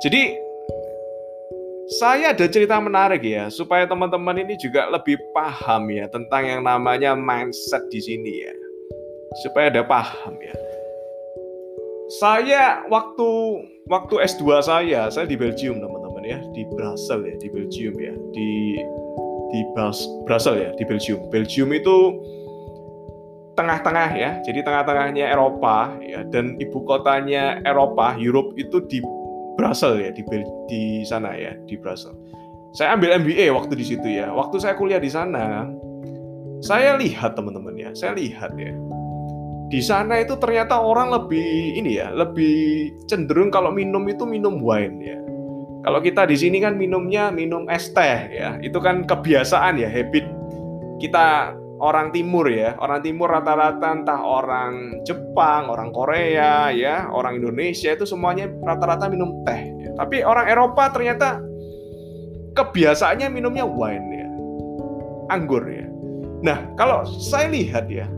Jadi saya ada cerita menarik ya supaya teman-teman ini juga lebih paham ya tentang yang namanya mindset di sini ya. Supaya ada paham ya. Saya waktu waktu S2 saya, saya di Belgium teman-teman ya, di Brussels ya, di Belgium ya, di di Brussels ya, di Belgium. Belgium itu tengah-tengah ya, jadi tengah-tengahnya Eropa ya, dan ibu kotanya Eropa, Europe itu di Brussels ya, di di sana ya, di Brussels. Saya ambil MBA waktu di situ ya. Waktu saya kuliah di sana, saya lihat teman-teman ya, saya lihat ya. Di sana itu ternyata orang lebih ini ya, lebih cenderung kalau minum itu minum wine ya kalau kita di sini kan minumnya minum es teh ya, itu kan kebiasaan ya, habit kita orang timur ya. Orang timur rata-rata entah orang Jepang, orang Korea ya, orang Indonesia itu semuanya rata-rata minum teh. Ya. Tapi orang Eropa ternyata kebiasaannya minumnya wine ya. Anggur ya. Nah, kalau saya lihat ya,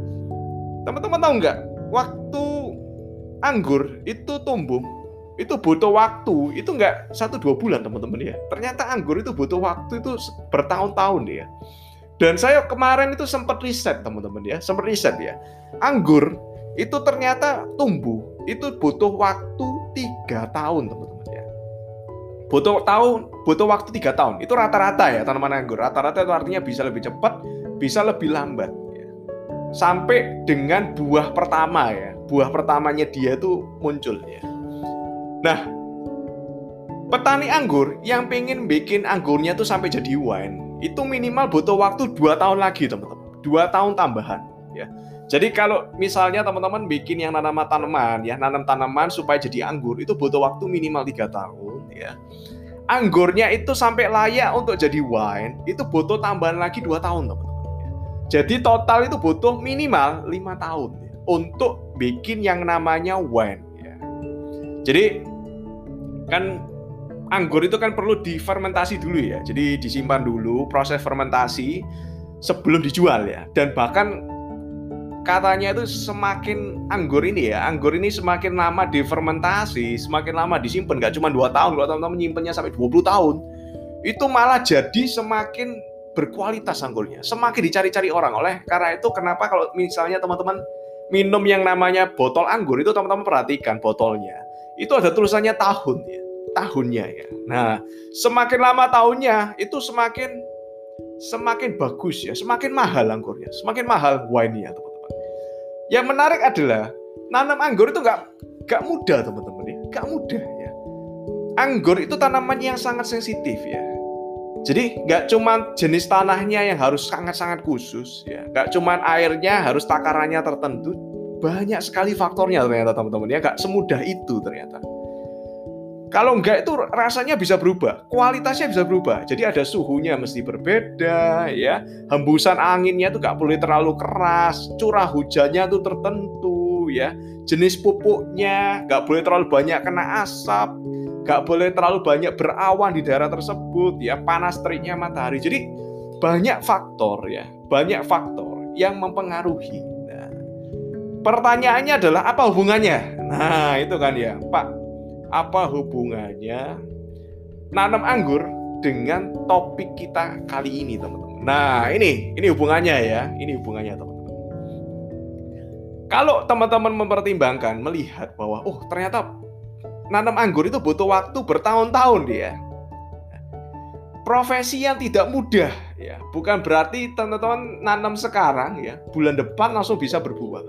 teman-teman tahu nggak? Waktu anggur itu tumbuh itu butuh waktu itu nggak satu dua bulan teman-teman ya ternyata anggur itu butuh waktu itu bertahun-tahun ya dan saya kemarin itu sempat riset teman-teman ya. Sempat riset ya. Anggur itu ternyata tumbuh itu butuh waktu tiga tahun teman-teman ya. Butuh tahun butuh waktu tiga tahun. Itu rata-rata ya tanaman anggur. Rata-rata itu artinya bisa lebih cepat bisa lebih lambat ya. sampai dengan buah pertama ya. Buah pertamanya dia tuh muncul ya. Nah, petani anggur yang pengen bikin anggurnya tuh sampai jadi wine, itu minimal butuh waktu 2 tahun lagi, teman-teman. 2 tahun tambahan, ya. Jadi kalau misalnya teman-teman bikin yang nanam tanaman, ya nanam tanaman supaya jadi anggur, itu butuh waktu minimal 3 tahun, ya. Anggurnya itu sampai layak untuk jadi wine, itu butuh tambahan lagi 2 tahun, teman-teman. Jadi total itu butuh minimal 5 tahun ya, untuk bikin yang namanya wine. Ya. Jadi kan anggur itu kan perlu difermentasi dulu ya. Jadi disimpan dulu proses fermentasi sebelum dijual ya. Dan bahkan katanya itu semakin anggur ini ya, anggur ini semakin lama difermentasi, semakin lama disimpan, nggak cuma dua tahun, kalau teman-teman menyimpannya sampai 20 tahun, itu malah jadi semakin berkualitas anggurnya, semakin dicari-cari orang. Oleh karena itu kenapa kalau misalnya teman-teman minum yang namanya botol anggur itu teman-teman perhatikan botolnya itu ada tulisannya tahun ya, tahunnya ya. Nah, semakin lama tahunnya itu semakin semakin bagus ya, semakin mahal anggurnya, semakin mahal wine-nya teman-teman. Yang menarik adalah nanam anggur itu nggak nggak mudah teman-teman ya, nggak mudah ya. Anggur itu tanaman yang sangat sensitif ya. Jadi nggak cuma jenis tanahnya yang harus sangat-sangat khusus ya, nggak cuma airnya harus takarannya tertentu, banyak sekali faktornya ternyata teman-teman ya nggak semudah itu ternyata kalau enggak itu rasanya bisa berubah kualitasnya bisa berubah. Jadi ada suhunya mesti berbeda ya. Hembusan anginnya itu nggak boleh terlalu keras curah hujannya itu tertentu ya. Jenis pupuknya nggak boleh terlalu banyak kena asap nggak boleh terlalu banyak berawan di daerah tersebut ya. Panas teriknya matahari. Jadi banyak faktor ya. Banyak faktor yang mempengaruhi. Pertanyaannya adalah apa hubungannya? Nah, itu kan ya, Pak. Apa hubungannya nanam anggur dengan topik kita kali ini, teman-teman? Nah, ini ini hubungannya ya. Ini hubungannya, teman-teman. Kalau teman-teman mempertimbangkan melihat bahwa oh, ternyata nanam anggur itu butuh waktu bertahun-tahun dia. Profesi yang tidak mudah ya. Bukan berarti teman-teman nanam sekarang ya, bulan depan langsung bisa berbuah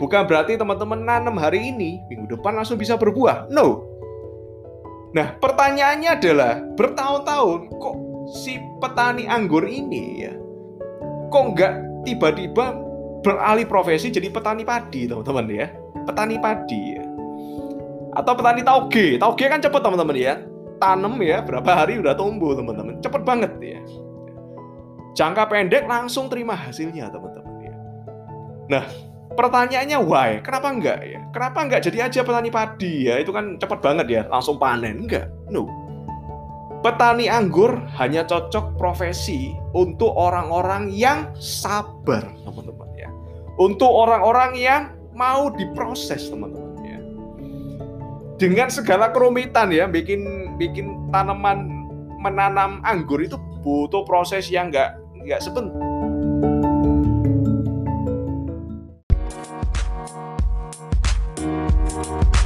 Bukan berarti teman-teman nanam hari ini, minggu depan langsung bisa berbuah. No. Nah, pertanyaannya adalah bertahun-tahun kok si petani anggur ini ya, kok nggak tiba-tiba beralih profesi jadi petani padi, teman-teman ya. Petani padi ya. Atau petani tauge. Tauge kan cepet teman-teman ya. Tanam ya, berapa hari udah tumbuh teman-teman. Cepet banget ya. Jangka pendek langsung terima hasilnya teman-teman ya. Nah, pertanyaannya why? Kenapa enggak ya? Kenapa enggak jadi aja petani padi ya? Itu kan cepat banget ya, langsung panen. Enggak. No. Petani anggur hanya cocok profesi untuk orang-orang yang sabar, teman-teman ya. Untuk orang-orang yang mau diproses, teman-teman ya. dengan segala kerumitan ya bikin bikin tanaman menanam anggur itu butuh proses yang nggak nggak sebentar. Thank